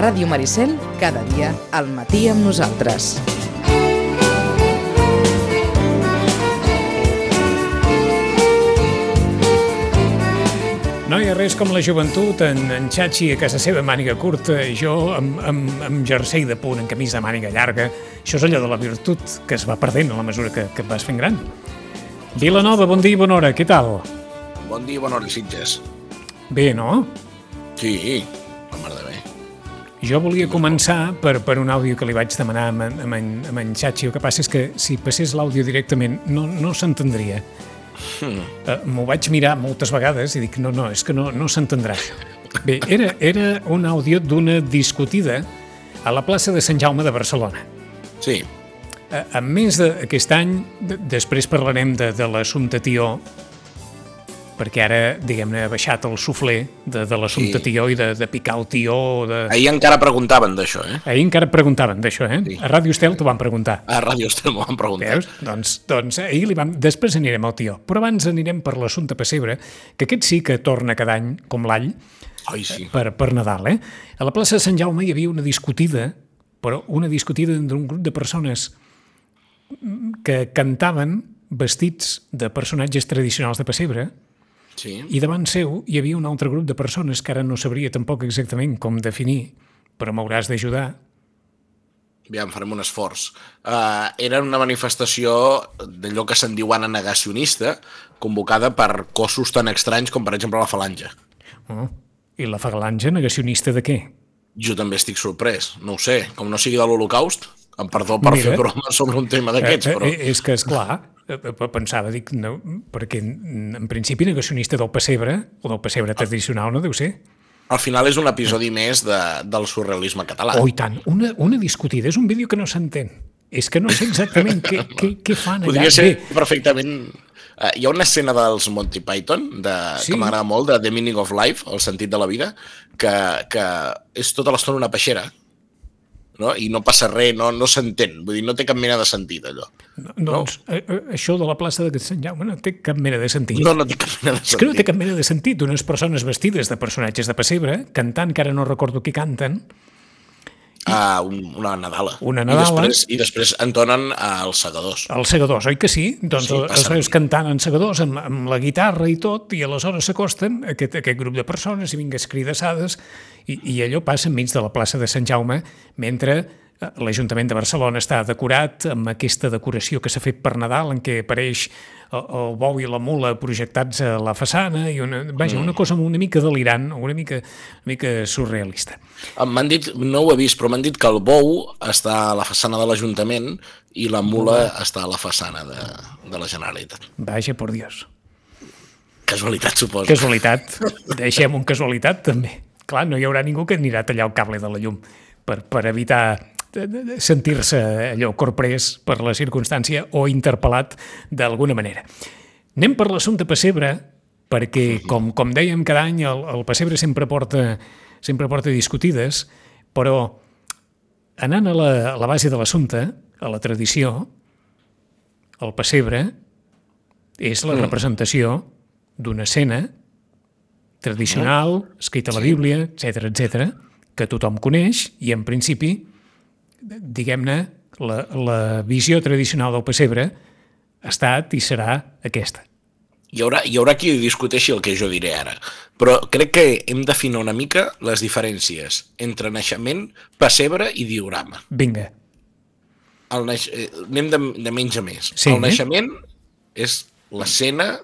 Ràdio Maricel, cada dia al matí amb nosaltres. No hi ha res com la joventut, en, en Xachi a casa seva màniga curta, i jo amb, amb, amb jersei de punt, en camisa de màniga llarga. Això és allò de la virtut que es va perdent a la mesura que, que et vas fent gran. Vilanova, bon dia i bona hora, què tal? Bon dia, bona hora, Sitges. Bé, no? Sí, la mar de bé. Jo volia començar per, per un àudio que li vaig demanar amb, en- amb, en, amb en Xachi. El que passa és que si passés l'àudio directament no, no s'entendria. Hmm. Uh, M'ho vaig mirar moltes vegades i dic, no, no, és que no, no s'entendrà. Bé, era, era un àudio d'una discutida a la plaça de Sant Jaume de Barcelona. Sí, A, a més d'aquest any, després parlarem de, de l'assumpte Tió, perquè ara, diguem-ne, ha baixat el sufler de, de l'assumpte Sí. Tió i de, de picar el Tió. De... ahir encara preguntaven d'això, eh? Ahir encara preguntaven d'això, eh? Sí. A Ràdio Estel t'ho van preguntar. A Ràdio Estel m'ho van preguntar. Veus? Doncs, doncs ahir li vam... Després anirem al Tió. Però abans anirem per l'assumpte Pessebre, que aquest sí que torna cada any, com l'all, Ai, sí. per, per Nadal, eh? A la plaça de Sant Jaume hi havia una discutida, però una discutida d'un grup de persones que cantaven vestits de personatges tradicionals de pessebre Sí. i davant seu hi havia un altre grup de persones que ara no sabria tampoc exactament com definir, però m'hauràs d'ajudar. Aviam, farem un esforç. Uh, era una manifestació d'allò que se'n diu negacionista, convocada per cossos tan estranys com, per exemple, la falange. Oh. I la falange negacionista de què? Jo també estic sorprès. No ho sé, com no sigui de l'Holocaust, em perdó per Mira. fer broma sobre un tema d'aquests, Eh, però... eh, és que, és clar, pensava, dic, no, perquè en principi negacionista del pessebre, o del pessebre tradicional, no deu ser? Al final és un episodi més de, del surrealisme català. Oh, i tant. Una, una discutida. És un vídeo que no s'entén. És que no sé exactament què, què, què fan allà. Podria ser Bé, perfectament... Uh, hi ha una escena dels Monty Python de, sí. que m'agrada molt, de The Meaning of Life, el sentit de la vida, que, que és tota l'estona una peixera no? i no passa res, no, no s'entén. Vull dir, no té cap mena de sentit, allò. no, doncs, eh, eh, això de la plaça de Sant Jaume no té cap mena de sentit. No, no té cap mena de És que no té sentit. cap mena de sentit. Unes persones vestides de personatges de pessebre, cantant, que ara no recordo qui canten, Uh, un, una Nadala. Una I Nadala. després, i després entonen uh, els segadors. els segadors, oi que sí? Doncs Sí, els passen. veus cantant en segadors amb, amb la guitarra i tot, i aleshores s'acosten aquest, aquest grup de persones i vingues cridassades i, i allò passa enmig de la plaça de Sant Jaume mentre eh, l'Ajuntament de Barcelona està decorat amb aquesta decoració que s'ha fet per Nadal en què apareix el, el bou i la mula projectats a la façana i una, vaja, una cosa una mica delirant, una mica, una mica surrealista. Eh, M'han dit, no ho he vist, però m'han dit que el bou està a la façana de l'Ajuntament i la mula està a la façana de, de la Generalitat. Vaja, por Dios. Casualitat, suposo. Casualitat. Deixem un casualitat, també. Clar, no hi haurà ningú que anirà a tallar el cable de la llum per, per evitar de- de sentir-se allò corprès per la circumstància o interpel·lat d'alguna manera. Anem per l'assumpte pessebre, perquè, com, com dèiem cada any, el, el pessebre sempre porta, sempre porta discutides, però anant a la, a la base de l'assumpte, a la tradició, el pessebre és la representació d'una escena tradicional, escrita a la Bíblia, etc etc, que tothom coneix i, en principi, diguem-ne, la, la visió tradicional del pessebre ha estat i serà aquesta. Hi haurà, hi haurà qui discuteixi el que jo diré ara, però crec que hem d'afinar una mica les diferències entre naixement, pessebre i diorama. Vinga, El naix... eh, Anem de, de menys a més. Sí. El naixement és l'escena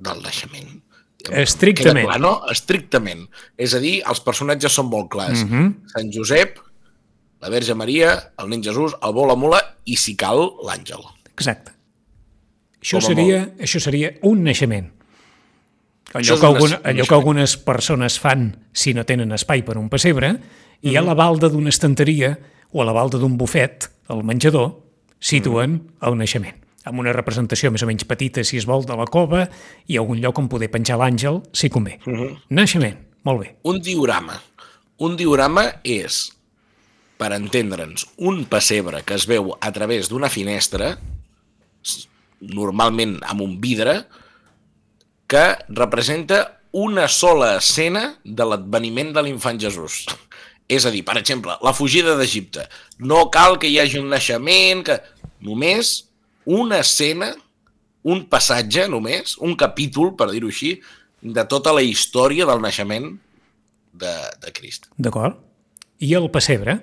del naixement. Estrictament. Clar, no? Estrictament. És a dir, els personatges són molt clars. Mhm. Mm -hmm. Sant Josep, la Verge Maria, el nen Jesús, el bou, la mula i, si cal, l'àngel. exacte. Això Com seria, això seria un naixement. Allò que, un alguna, naix- un allò que algunes persones fan si no tenen espai per un pessebre, i a la balda d'una estanteria o a la balda d'un bufet, al menjador, situen el naixement amb una representació més o menys petita, si es vol, de la cova i algun lloc on poder penjar l'àngel, si convé. Naixement, molt bé. Un diorama. Un diorama és per entendre'ns, un pessebre que es veu a través d'una finestra, normalment amb un vidre, que representa una sola escena de l'adveniment de l'infant Jesús. És a dir, per exemple, la fugida d'Egipte. No cal que hi hagi un naixement, que... només una escena, un passatge només, un capítol, per dir-ho així, de tota la història del naixement de, de Crist. D'acord? I el pessebre?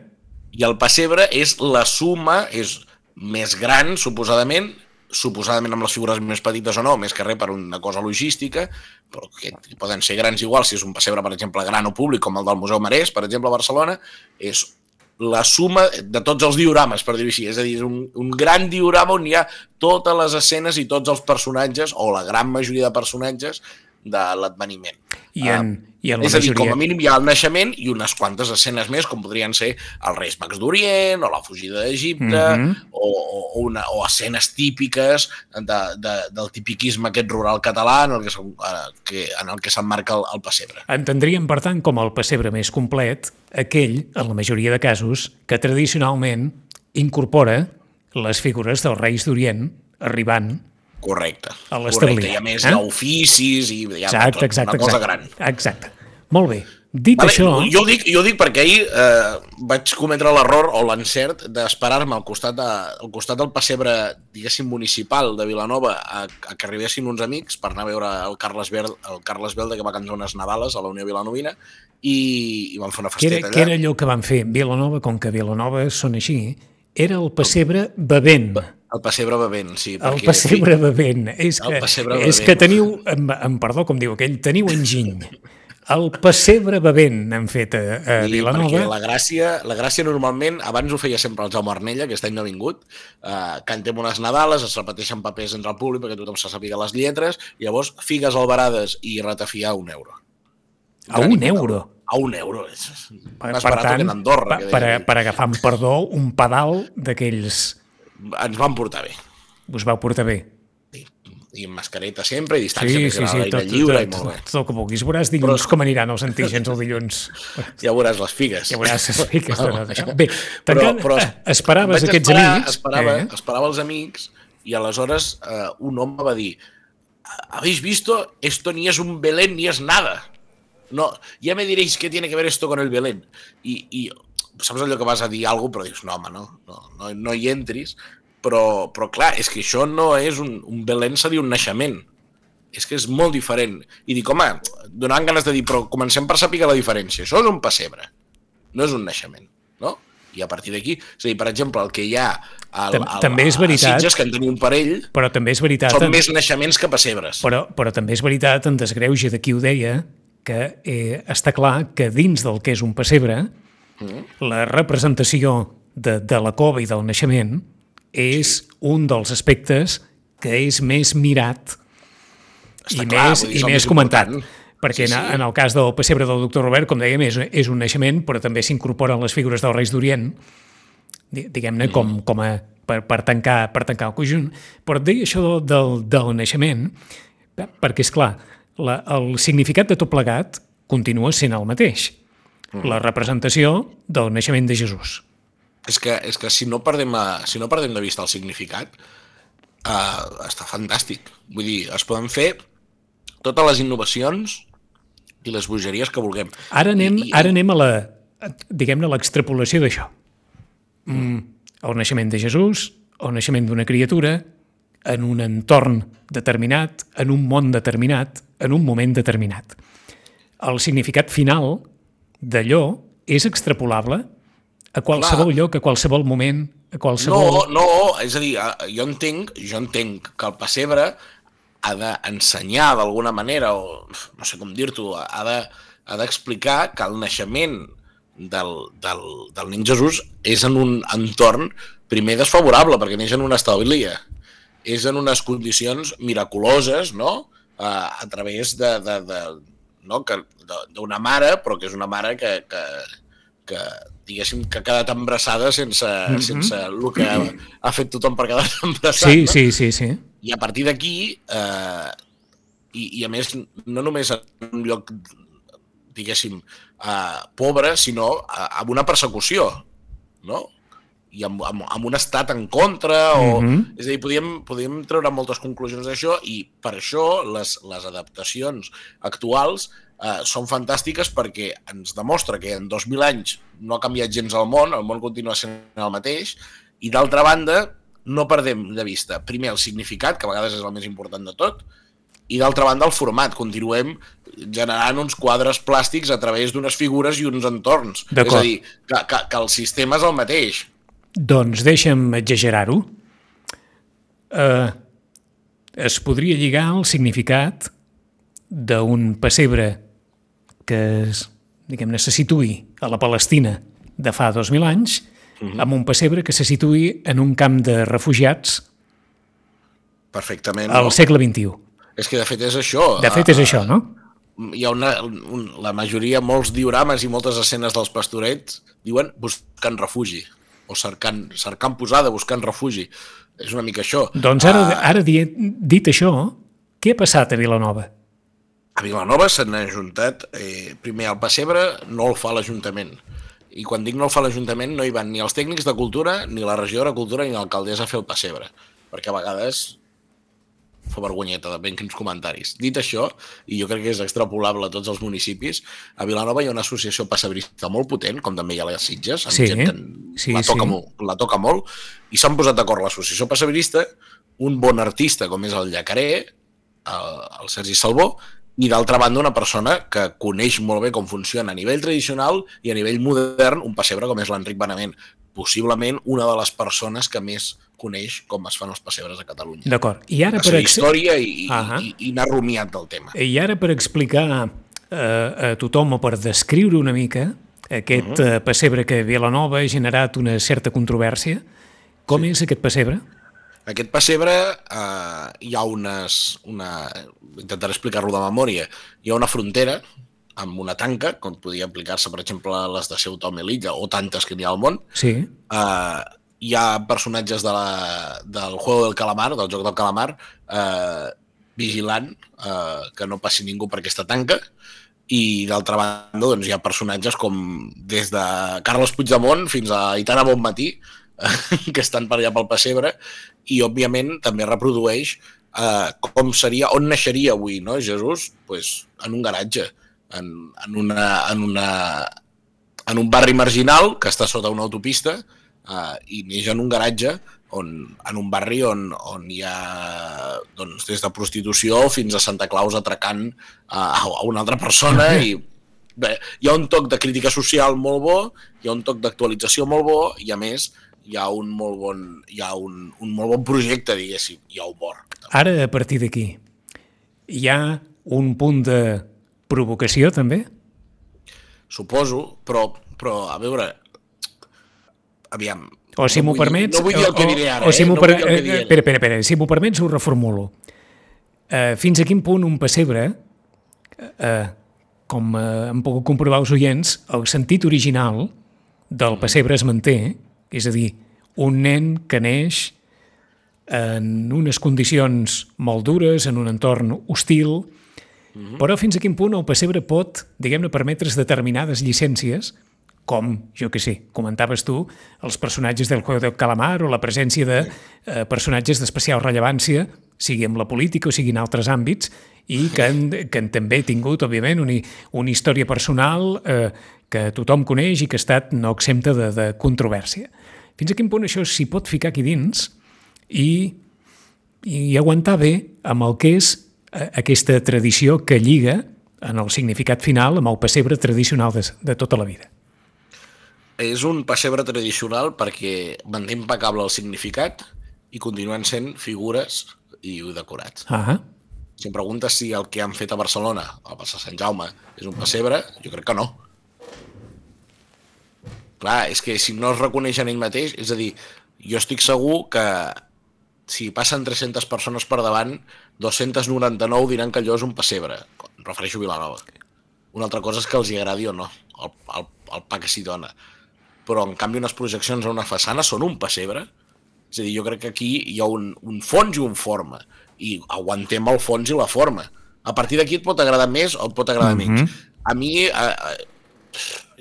I el pessebre és la suma, és més gran, suposadament, suposadament amb les figures més petites o no, més que res per una cosa logística, però que poden ser grans igual, si és un pessebre, per exemple, gran o públic, com el del Museu Marès, per exemple, a Barcelona, és la suma de tots els diorames, per dir-ho així. És a dir, és un, un gran diorama on hi ha totes les escenes i tots els personatges, o la gran majoria de personatges, de l'adveniment. I en, i en la És a dir, com majoria... a mínim hi ha el naixement i unes quantes escenes més, com podrien ser els Reis Mags d'Orient, o la fugida d'Egipte, Mhm. o, o, o, una, o escenes típiques de, de, del tipiquisme aquest rural català en el que, eh, que, en el que s'emmarca el, el pessebre. Entendríem, per tant, com el pessebre més complet, aquell, en la majoria de casos, que tradicionalment incorpora les figures dels reis d'Orient arribant Correcte. A l'establir. I a més eh? oficis i hi ha Exacte, tot, exacte, una cosa exacte. gran. Exacte. Molt bé. Dit Vale, això... Jo, ho dic, jo ho dic perquè ahir eh, vaig cometre l'error o l'encert d'esperar-me al, costat de, al costat del pessebre, diguéssim, municipal de Vilanova a, a que arribessin uns amics per anar a veure el Carles, Verd, el Carles Belda que va cantar unes Nadales a la Unió Vilanovina i, i vam fer una Què era, festeta què allà. era allò que van fer Vilanova, com que Vilanova són així, era el pessebre bevent. El pessebre bevent, sí. El perquè, pessebre bevent. És El que, pessebre és que teniu, em, em perdó com diu aquell, teniu enginy. El pessebre bevent han fet a, a Sí, Vilanova. perquè la gràcia, la gràcia normalment, abans ho feia sempre el Jaume Arnella, aquest any no ha vingut, eh, cantem unes Nadales, es repeteixen papers entre el públic perquè tothom se sàpiga les lletres, i llavors figues albarades i ratafiar un euro. A un euro. A un euro. És Per, més per barat tant, que en Andorra. per, que per, per agafar amb perdó un pedal d'aquells ell. Ens van portar bé. us vau portar bé. Sí. I amb mascareta sempre, i distància Sí, sí, sí, tot, lliure, tot, i molt bé. tot, tot el que vulguis. Veuràs dilluns Però- com aniran els antígens el dilluns. Ja veuràs les figues. Ja veuràs les de tot això. Bé, Però, tancant, però eh, esperaves aquests esperar, amics. Esperava, eh? esperava els amics i aleshores eh, un home va dir ¿Habéis visto? Esto ni es un Belén ni es nada. No, ya me diréis qué tiene que ver esto con el Belén. I, i saps allò que vas a dir alguna cosa, però dius, no, home, no, no, no, no hi entris. Però, però clar, és que això no és un, un Belén, s'ha dir un naixement. És que és molt diferent. I dic, home, donant ganes de dir, però comencem per saber la diferència. Això és un pessebre, no és un naixement, no? I a partir d'aquí, és a dir, per exemple, el que hi ha al, al, també és veritat. a Sitges, que en tenim un parell, Però també és veritat... són en- més naixements que pessebres. Però, però també és veritat, en desgreuge de qui ho deia, que eh, està clar que dins del que és un pessebre, la representació de, de la cova i del naixement és un dels aspectes que és més mirat Està i clar, més, i més més comentat. important. Perquè Sí, sí, sí. En, el cas del pessebre del doctor Robert, com dèiem, és, és un naixement, però també s'incorporen les figures dels Reis d'Orient, di- diguem-ne, com, Mm. com a, per, per, tancar, per tancar el conjunt. Però et deia això del, del, del naixement, eh, perquè, és clar, la, el significat de tot plegat continua sent el mateix. Mm. La representació del naixement de Jesús. És que, és que si, no perdem, a, si no perdem de vista el significat, uh, està fantàstic. Vull dir, es poden fer totes les innovacions i les bogeries que vulguem. Ara anem, I, i, ara anem a la, diguem-ne, l'extrapolació d'això. Mm, el naixement de Jesús, el naixement d'una criatura, en un entorn determinat, en un món determinat, en un moment determinat. El significat final d'allò és extrapolable a qualsevol Clar. lloc, a qualsevol moment, a qualsevol... No, no, és a dir, jo entenc, jo entenc que el pessebre ha d'ensenyar d'alguna manera, o no sé com dir-t'ho, ha de- ha d'explicar que el naixement del, del, del nen Jesús és en un entorn primer desfavorable, perquè neix en una establia. És en unes condicions miraculoses, no?, a, a través de, de, de, no? que- d'una mare, però que és una mare que, que, que diguéssim, que ha quedat embarassada sense, mm -hmm. sense el que ha, ha fet tothom per quedar-se embarassat. Sí, no? sí, sí, sí. I a partir d'aquí, eh, i, i a més, no només en un lloc, diguéssim, eh, pobre, sinó eh, amb una persecució. no? I amb, amb, amb un estat en contra o, mm -hmm. és a dir, podíem, podíem treure moltes conclusions d'això i per això les, les adaptacions actuals eh, són fantàstiques perquè ens demostra que en 2.000 anys no ha canviat gens el món, el món continua sent el mateix i d'altra banda no perdem de vista primer el significat, que a vegades és el més important de tot, i d'altra banda el format, continuem generant uns quadres plàstics a través d'unes figures i uns entorns. És a dir, que, que, que el sistema és el mateix, doncs deixa'm exagerar-ho. Uh, es podria lligar al significat d'un pessebre que es, diguem-ne, se situï a la Palestina de fa 2.000 anys uh mhm. -huh. amb un pessebre que se situï en un camp de refugiats Perfectament. Al no? segle XXI. És que de fet és això. De fet és uh, això, no? Hi ha una, un, la majoria, molts diorames i moltes escenes dels pastorets diuen buscant refugi o cercant, cercant posada, buscant refugi. És una mica això. Doncs ara, uh, ara dit, dit això, què ha passat a Vilanova? A Vilanova s'han ajuntat, eh, primer el pessebre no el fa l'Ajuntament. I quan dic no el fa l'Ajuntament no hi van ni els tècnics de cultura, ni la regidora de cultura, ni l'alcaldessa a fer el pessebre. Perquè a vegades fa vergonyeta de ben quins comentaris. Dit això, i jo crec que és extrapolable a tots els municipis, a Vilanova hi ha una associació passabrista molt potent, com també hi ha les Sitges, amb sí, gent que sí, la, toca sí. molt, la toca molt, i s'han posat d'acord l'associació passabrista, un bon artista com és el Llacaré, el, el Sergi Salvó, i d'altra banda una persona que coneix molt bé com funciona a nivell tradicional i a nivell modern un pessebre com és l'Enric Benament possiblement una de les persones que més coneix com es fan els pessebres a Catalunya. D'acord. I ara per història i, uh -huh. i, i anar rumiat del tema. I ara per explicar eh, a tothom o per descriure una mica aquest uh -huh. pessebre que Vilanova ha generat una certa controvèrsia, com sí. és aquest pessebre? Aquest pessebre eh, hi ha unes... Una, intentaré explicar-lo de memòria. Hi ha una frontera amb una tanca, com podria aplicar-se, per exemple, a les de Ceuta o Melilla, o tantes que n'hi ha al món. Sí. Eh, hi ha personatges de la, del Juego del Calamar, del joc del Calamar, eh, vigilant eh, que no passi ningú per aquesta tanca i d'altra banda doncs, hi ha personatges com des de Carles Puigdemont fins a Itana Bonmatí eh, que estan per allà pel pessebre i òbviament també reprodueix eh, com seria, on naixeria avui no, Jesús? Pues, en un garatge en, en, una, en, una, en un barri marginal que està sota una autopista uh, i neix en un garatge on, en un barri on, on hi ha doncs, des de prostitució fins a Santa Claus atracant uh, a una altra persona i bé, hi ha un toc de crítica social molt bo, hi ha un toc d'actualització molt bo i a més hi ha un molt bon, hi ha un, un molt bon projecte, diguéssim, hi ha humor. Ara, a partir d'aquí, hi ha un punt de provocació, també? Suposo, però, però a veure, aviam, o si no m'ho permets... No vull dir el que diré ara, o, o si eh? No per... eh, espera, espera, espera, si m'ho permets ho reformulo. Uh, fins a quin punt un pessebre, uh, com uh, han pogut comprovar els oients, el sentit original del pessebre es manté, és a dir, un nen que neix en unes condicions molt dures, en un entorn hostil, mm -hmm. però fins a quin punt el pessebre pot, diguem-ne, permetre's determinades llicències com, jo que sé, comentaves tu, els personatges del Juego del Calamar o la presència de eh, personatges d'especial rellevància, sigui en la política o sigui en altres àmbits, i que han, que han també tingut, òbviament, una, una història personal eh, que tothom coneix i que ha estat no exempta de, de controvèrsia. Fins a quin punt això s'hi pot ficar aquí dins i, i aguantar bé amb el que és aquesta tradició que lliga en el significat final amb el pessebre tradicional de, de tota la vida és un pessebre tradicional perquè manté impecable el significat i continuen sent figures i decorats. Uh -huh. Si em preguntes si el que han fet a Barcelona, a passar Sant Jaume, és un pessebre, jo crec que no. Clar, és que si no es reconeixen ell mateix, és a dir, jo estic segur que si passen 300 persones per davant, 299 diran que allò és un pessebre. Em refereixo a Vilanova. Una altra cosa és que els hi agradi o no, el, el, el pa que s'hi dona però en canvi unes projeccions a una façana són un pessebre. És a dir, jo crec que aquí hi ha un, un fons i un forma, i aguantem el fons i la forma. A partir d'aquí et pot agradar més o et pot agradar mm -hmm. menys. A mi, a, a,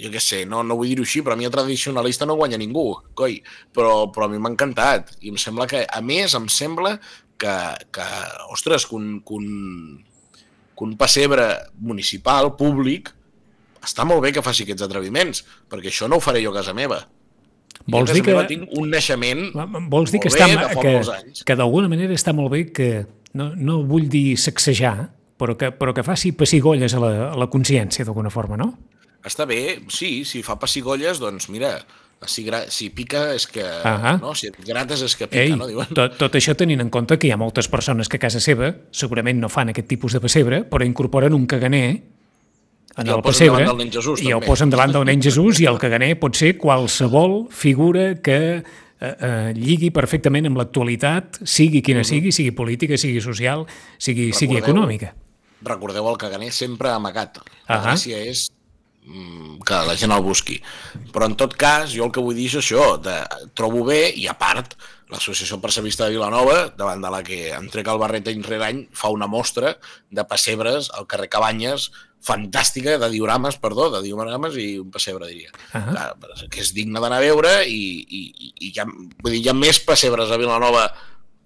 jo què sé, no, no vull dir-ho així, però a mi el tradicionalista no guanya ningú, coi, però, però a mi m'ha encantat, i em sembla que, a més, em sembla que, que ostres, que un, que un, que un pessebre municipal, públic, està molt bé que faci aquests atreviments, perquè això no ho faré jo a casa meva. Vols dir que... tinc un naixement Vols dir que, està, bé, que, que d'alguna manera està molt bé que, no, no vull dir sacsejar, però que, però que faci pessigolles a la, a la consciència d'alguna forma, no? Està bé, sí, si fa pessigolles, doncs mira, si, gra... si pica és que... Ahà. No? Si et grates és que pica, Ei, no? Diuen. tot, tot això tenint en compte que hi ha moltes persones que a casa seva segurament no fan aquest tipus de pessebre, però incorporen un caganer en I el el, pessebre del nen Jesús, i el també. posen davant del nen Jesús i el caganer pot ser qualsevol figura que eh, eh, lligui perfectament amb l'actualitat, sigui quina sigui, sigui política, sigui social, sigui, sigui Recordeu- econòmica. Recordeu el caganer sempre amagat. La Ahà. gràcia és mm, que la gent el busqui. Però en tot cas, jo el que vull dir és això, de, trobo bé, i a part, l'Associació Percebista de Vilanova, davant de la que entrega el barret any rere any, fa una mostra de pessebres al carrer Cabanyes, fantàstica, de diorames, perdó, de diorames i un pessebre, diria. Ahà. Clar, que és digne d'anar a veure i, i, i- i hi, ha, vull dir, hi ha més pessebres a Vilanova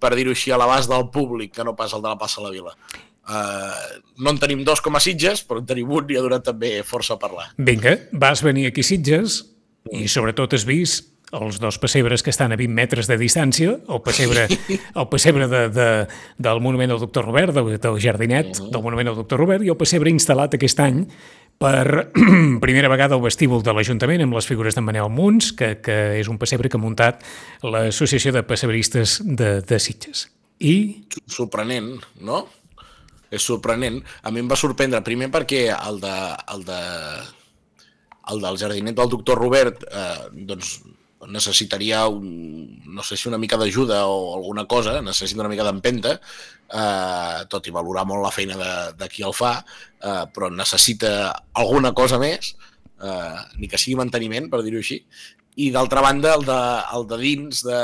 per dir-ho així, a l'abast del públic que no pas el de la Passa a la Vila. Uh, no en tenim dos com a Sitges, però en tenim un i ha donat també força a parlar. Vinga, vas venir aquí Sitges i sobretot has vist els dos pessebres que estan a 20 metres de distància, el pessebre, el pessebre de, de, del monument del doctor Robert, del, del jardinet del monument del doctor Robert, i el pessebre instal·lat aquest any per primera vegada al vestíbul de l'Ajuntament amb les figures d'en Manel Munts, que, que és un pessebre que ha muntat l'Associació de Pessebristes de, de Sitges. I Sorprenent, no? És sorprenent. A mi em va sorprendre, primer perquè el de, el de, el del jardinet del doctor Robert eh, doncs necessitaria un, no sé si una mica d'ajuda o alguna cosa, necessita una mica d'empenta, eh, tot i valorar molt la feina de, de qui el fa, eh, però necessita alguna cosa més, eh, ni que sigui manteniment, per dir-ho així, i d'altra banda el de, el de dins, de,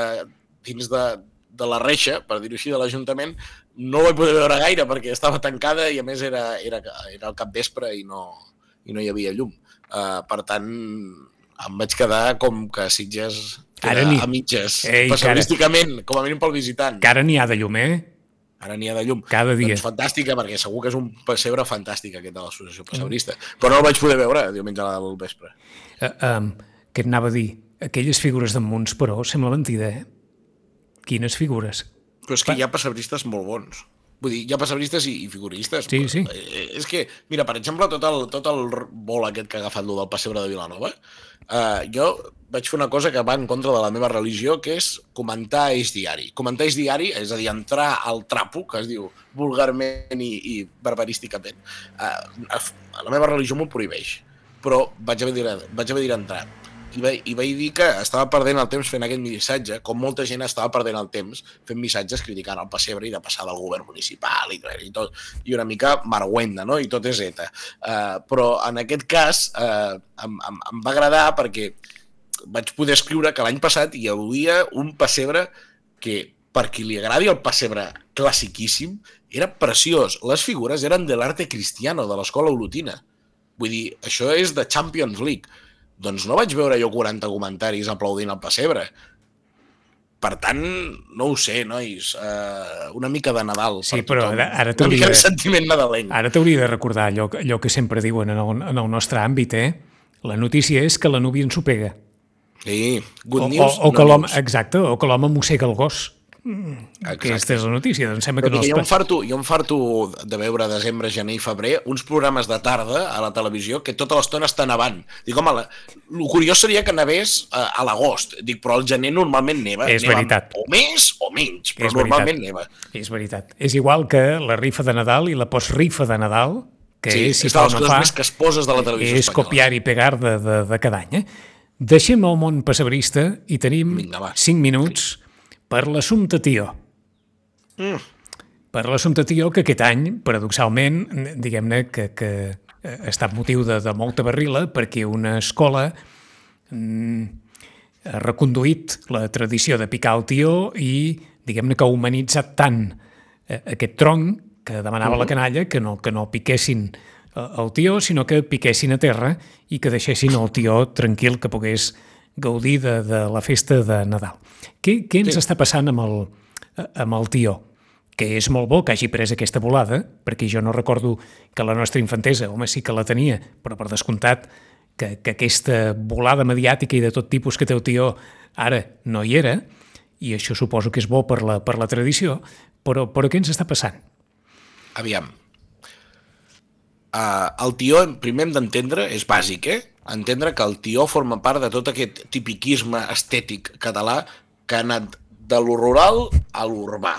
dins de, de la reixa, per dir-ho així, de l'Ajuntament, no ho vaig poder veure gaire perquè estava tancada i a més era, era, era el capvespre i no, i no hi havia llum. Uh, per tant, em vaig quedar com que Sitges Ara ni- a mitges, Ei, pesserísticament, com a mínim pel visitant. que ara n'hi ha de llum, eh? Ara n'hi ha de llum. Cada dia. Doncs fantàstica, perquè segur que és un pessebre fantàstic aquest de l'associació pessebrista. Però no el vaig poder veure diumenge al vespre. Uh, um, què et anava a dir? Aquelles figures d'en Munts, però, sembla mentida, eh? Quines figures? Però és que hi ha pessebristes molt bons. Vull dir, hi ha pessebristes i, i figuristes. Sí, sí. Eh, És que, mira, per exemple, tot el, tot el vol aquest que ha agafat lo del pessebre de Vilanova, eh, jo vaig fer una cosa que va en contra de la meva religió, que és comentar eix diari. Comentar eix diari, és a dir, entrar al trapo, que es diu vulgarment i, i barbarísticament. Eh, a la meva religió m'ho prohibeix, però vaig haver haver d'entrar i vaig, i vaig dir que estava perdent el temps fent aquest missatge, com molta gent estava perdent el temps fent missatges criticant el pessebre i de passar del govern municipal i, i tot, i una mica marguenda, no? I tot és ETA. Uh, però en aquest cas uh, em, em, em va agradar perquè vaig poder escriure que l'any passat hi havia un pessebre que, per qui li agradi el pessebre classiquíssim, era preciós. Les figures eren de l'arte cristiano, de l'escola olotina. Vull dir, això és de Champions League. Doncs no vaig veure jo 40 comentaris aplaudint el pessebre. Per tant, no ho sé, nois, uh, una mica de Nadal. Sí, per però tothom. ara- ara Una mica de sentiment nadalenc. Ara t'hauria de recordar allò, allò que sempre diuen en el, en el nostre àmbit, eh? La notícia és que la núvia ensopega. Sí, good O, news, o, o que no l'home, news. exacte, o que l'home mossega el gos. Exacte. Aquesta és la notícia, doncs sembla Però que no els... jo, em farto, jo em farto de veure desembre, gener i febrer uns programes de tarda a la televisió que tota l'estona està nevant. Dic, home, la, el curiós seria que nevés a, a l'agost. Dic, però al gener normalment neva. És neva veritat. O més o menys, però És normalment veritat. neva. És veritat. És igual que la rifa de Nadal i la postrifa de Nadal, que Sí, és, si és fa no fa, més casposes de la televisió és espanyola. copiar i pegar de, de, de cada any. Eh? Deixem el món pessebrista i tenim Vinga, va. 5 minuts per l'assumpte Tió. Mm. Per l'assumpte Tió, que aquest any, paradoxalment, diguem-ne que, que ha estat motiu de, de molta barrila perquè una escola mm, ha reconduït la tradició de picar el tió i diguem-ne que ha humanitzat tant eh, aquest tronc que demanava la canalla que no, que no piquessin eh, el tió, sinó que piquessin a terra i que deixessin el tió tranquil, que pogués gaudir de, de la festa de Nadal. Què, què ens sí. està passant amb el, amb el tió? que és molt bo que hagi pres aquesta volada, perquè jo no recordo que la nostra infantesa, home, sí que la tenia, però per descomptat que, que aquesta volada mediàtica i de tot tipus que té el tió ara no hi era, i això suposo que és bo per la, per la tradició, però, però què ens està passant? Aviam. Uh, el tió, primer hem d'entendre, és bàsic, eh? Entendre que el tió forma part de tot aquest tipiquisme estètic català que ha anat de lo rural a l'urbà.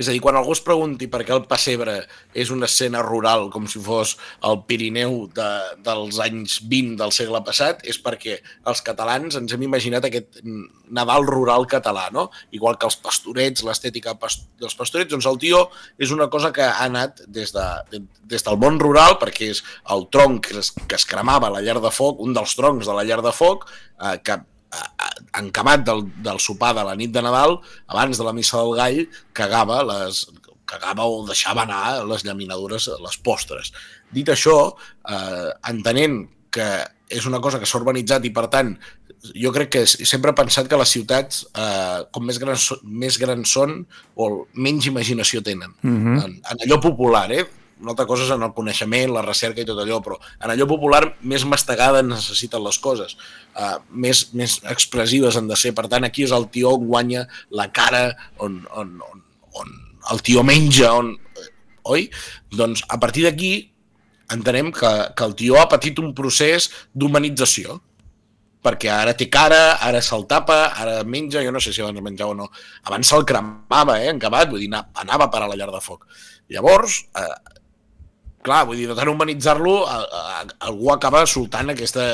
És a dir, quan algú es pregunti per què el pessebre és una escena rural com si fos el Pirineu de, dels anys 20 del segle passat, és perquè els catalans ens hem imaginat aquest Nadal rural català, no? Igual que els pastorets, l'estètica dels pastorets, doncs el tió és una cosa que ha anat des, de, des del món rural, perquè és el tronc que es, que es cremava a la llar de foc, un dels troncs de la llar de foc, eh, que encamat del, del sopar de la nit de Nadal, abans de la missa del gall, cagava les, cagava o deixava anar les llaminadures, les postres. Dit això, eh, entenent que és una cosa que s'ha urbanitzat i, per tant, jo crec que sempre he pensat que les ciutats, eh, com més grans, més grans són, o menys imaginació tenen. Mhm. -huh. en, en allò popular, eh? Una altra cosa és en el coneixement, la recerca i tot allò, però en allò popular més mastegada necessiten les coses, uh, més, més expressives han de ser. Per tant, aquí és el tió on guanya la cara, on, on, on, on el tió menja, on, oi? Doncs a partir d'aquí entenem que, que el tió ha patit un procés d'humanització, perquè ara té cara, ara se'l tapa, ara menja, jo no sé si abans menjava o no. Abans se'l cremava, eh, encabat, vull dir, anava per a la llar de foc. Llavors, eh, clar, vull dir, de tant humanitzar-lo, algú acaba soltant aquesta,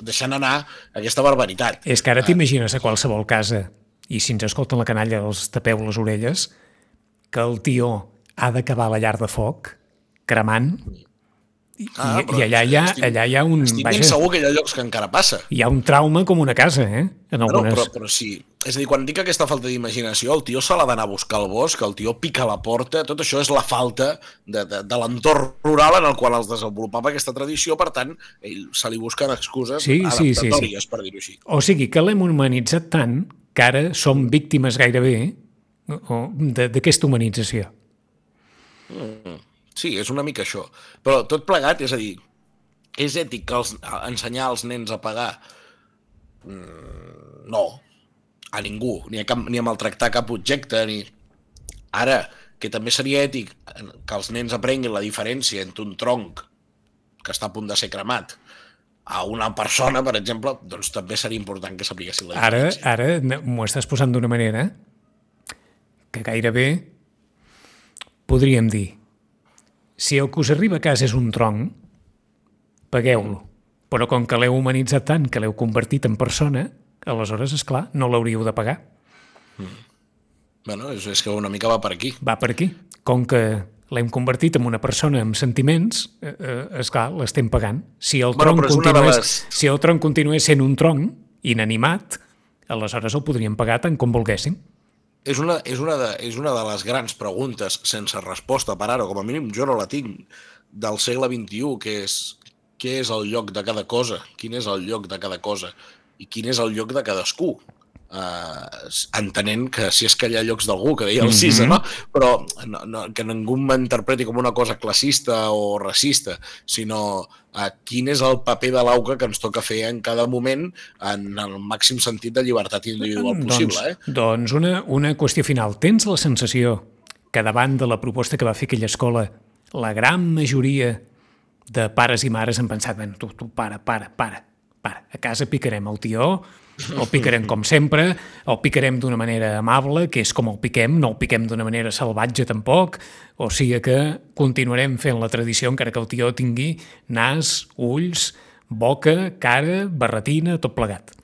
deixant anar aquesta barbaritat. És que ara t'imagines a qualsevol casa, i si ens escolten la canalla els tapeu les orelles, que el tió ha d'acabar la llar de foc cremant i, ah, i allà, hi ha, estic, allà hi ha un... Estic vaja, ben segur que hi ha llocs que encara passa. Hi ha un trauma com una casa, eh? En algunes... però, però sí. És a dir, quan dic aquesta falta d'imaginació, el tio se l'ha d'anar a buscar al bosc, el tio pica la porta, tot això és la falta de, de, de l'entorn rural en el qual es desenvolupava aquesta tradició, per tant, ell se li busquen excuses sí, sí, sí, sí. per dir-ho així. O sigui, que l'hem humanitzat tant que ara som víctimes gairebé d'aquesta humanització. Mm. Sí, és una mica això. Però tot plegat, és a dir, és ètic que els, ensenyar als nens a pagar? Mm, no, a ningú, ni a, cap, ni a maltractar cap objecte, ni... Ara, que també seria ètic que els nens aprenguin la diferència entre un tronc que està a punt de ser cremat a una persona, per exemple, doncs també seria important que sapiguessin la diferència. Ara, ara m'ho estàs posant d'una manera que gairebé podríem dir si el que us arriba a casa és un tronc, pagueu-lo. Però com que l'heu humanitzat tant, que l'heu convertit en persona, aleshores, és clar, no l'hauríeu de pagar. Mm. Bueno, és, és que una mica va per aquí. Va per aquí. Com que l'hem convertit en una persona amb sentiments, eh, eh, esclar, l'estem pagant. Si el, bueno, tronc continués, les... si el tronc continués sent un tronc inanimat, aleshores el podríem pagar tant com volguéssim és una, és, una de, és una de les grans preguntes sense resposta per ara, com a mínim jo no la tinc, del segle XXI, que és què és el lloc de cada cosa, quin és el lloc de cada cosa? I quin és el lloc de cadascú eh, entenent que si és que hi ha llocs d'algú, que deia el Cisa, mm -hmm. no? però no, no, que ningú m'interpreti com una cosa classista o racista, sinó eh, quin és el paper de l'auca que ens toca fer en cada moment en el màxim sentit de llibertat individual doncs, possible. Doncs, eh? doncs una, una qüestió final. Tens la sensació que davant de la proposta que va fer aquella escola, la gran majoria de pares i mares han pensat, ben, tu, tu, para, para, para, para, a casa picarem el tió, el picarem com sempre, el picarem d'una manera amable, que és com el piquem, no el piquem d'una manera salvatge tampoc, o sigui que continuarem fent la tradició encara que el tió tingui nas, ulls, boca, cara, barretina, tot plegat.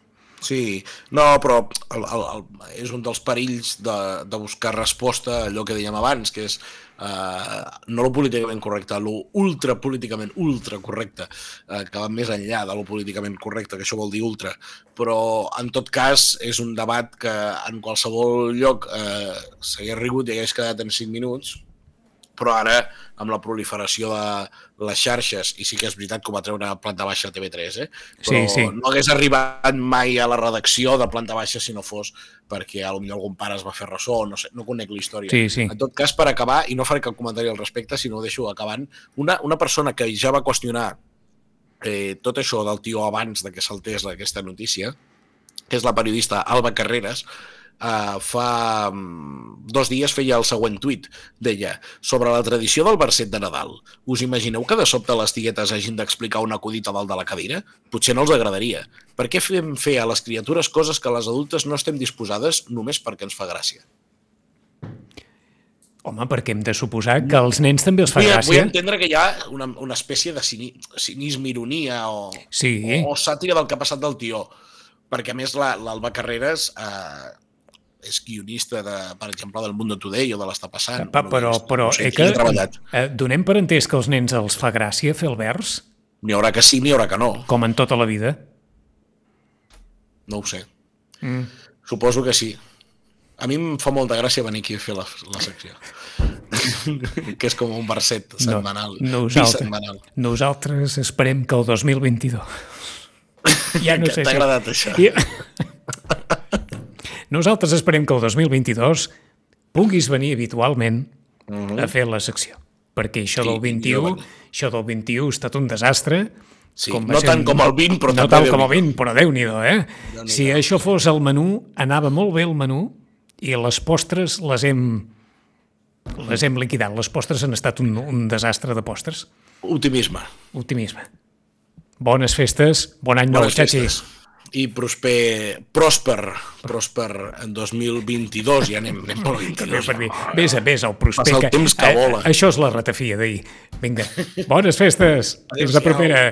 Sí, no, però el, el, el, és un dels perills de, de buscar resposta a allò que dèiem abans, que és Uh, no lo políticament correcte, lo ultra políticament ultra correcte, uh, que va més enllà de lo políticament correcte, que això vol dir ultra, però en tot cas és un debat que en qualsevol lloc uh, s'hagués rigut i hagués quedat en 5 minuts però ara amb la proliferació de les xarxes, i sí que és veritat que ho va treure a planta baixa TV3, eh? però Sí, sí. no hagués arribat mai a la redacció de planta baixa si no fos perquè potser algun pare es va fer ressò, no sé, no conec la història. Sí, sí. En tot cas, per acabar, i no faré cap comentari al respecte, sinó ho deixo acabant, una, una persona que ja va qüestionar eh, tot això del tio abans de que saltés aquesta notícia, que és la periodista Alba Carreras, Uh, fa um, dos dies feia el següent tuit. Deia, sobre la tradició del verset de Nadal, us imagineu que de sobte les tiguetes hagin d'explicar un acudit a dalt de la cadira? Potser no els agradaria. Per què fem fer a les criatures coses que les adultes no estem disposades només perquè ens fa gràcia? Home, perquè hem de suposar que als nens també els fa Vull, vull gràcia. entendre que hi ha una, una espècie de cini, cinisme, ironia o, Sí. o, o sàtira del que ha passat del tió. Perquè, a més, la- l'Alba Carreras eh, és guionista, de, per exemple, del Mundo Today o de l'Està passant. Pa, però, guionista, però no sé, eh, qui que, ha treballat. eh, donem per entès que als nens els fa gràcia fer el vers, N'hi haurà que sí, n'hi haurà que no. com en tota la vida. No ho sé. Mm. Suposo que sí. A mi em fa molta gràcia venir aquí a fer la, la secció. que és com un verset setmanal. nosaltres, bisetmanal. nosaltres esperem que el 2022... Ja no Que sé t'ha agradat, això. I... Nosaltres esperem que el 2022 puguis venir habitualment a fer la secció. Perquè això. Sí, del jo 21, venir. això del 21 ha estat un desastre. Sí, va no ser tant com el 20, però no tant com el Déu-n'hi-do. 20, però Déu-n'hi-do, eh? Déu-n'hi-do. Si això fos el menú, anava molt bé el menú i les postres les hem les hem liquidat. Les postres han estat un, un desastre de postres. Optimisme. Optimisme. Bones festes, bon any nou, festes. I prosper, pròsper, pròsper en 2022, ja anem, anem pel També 22. per dir, vés a vés al prosper. Passa el temps que eh, vola. Això és la ratafia d'ahir. Vinga, bones festes. Fins la propera.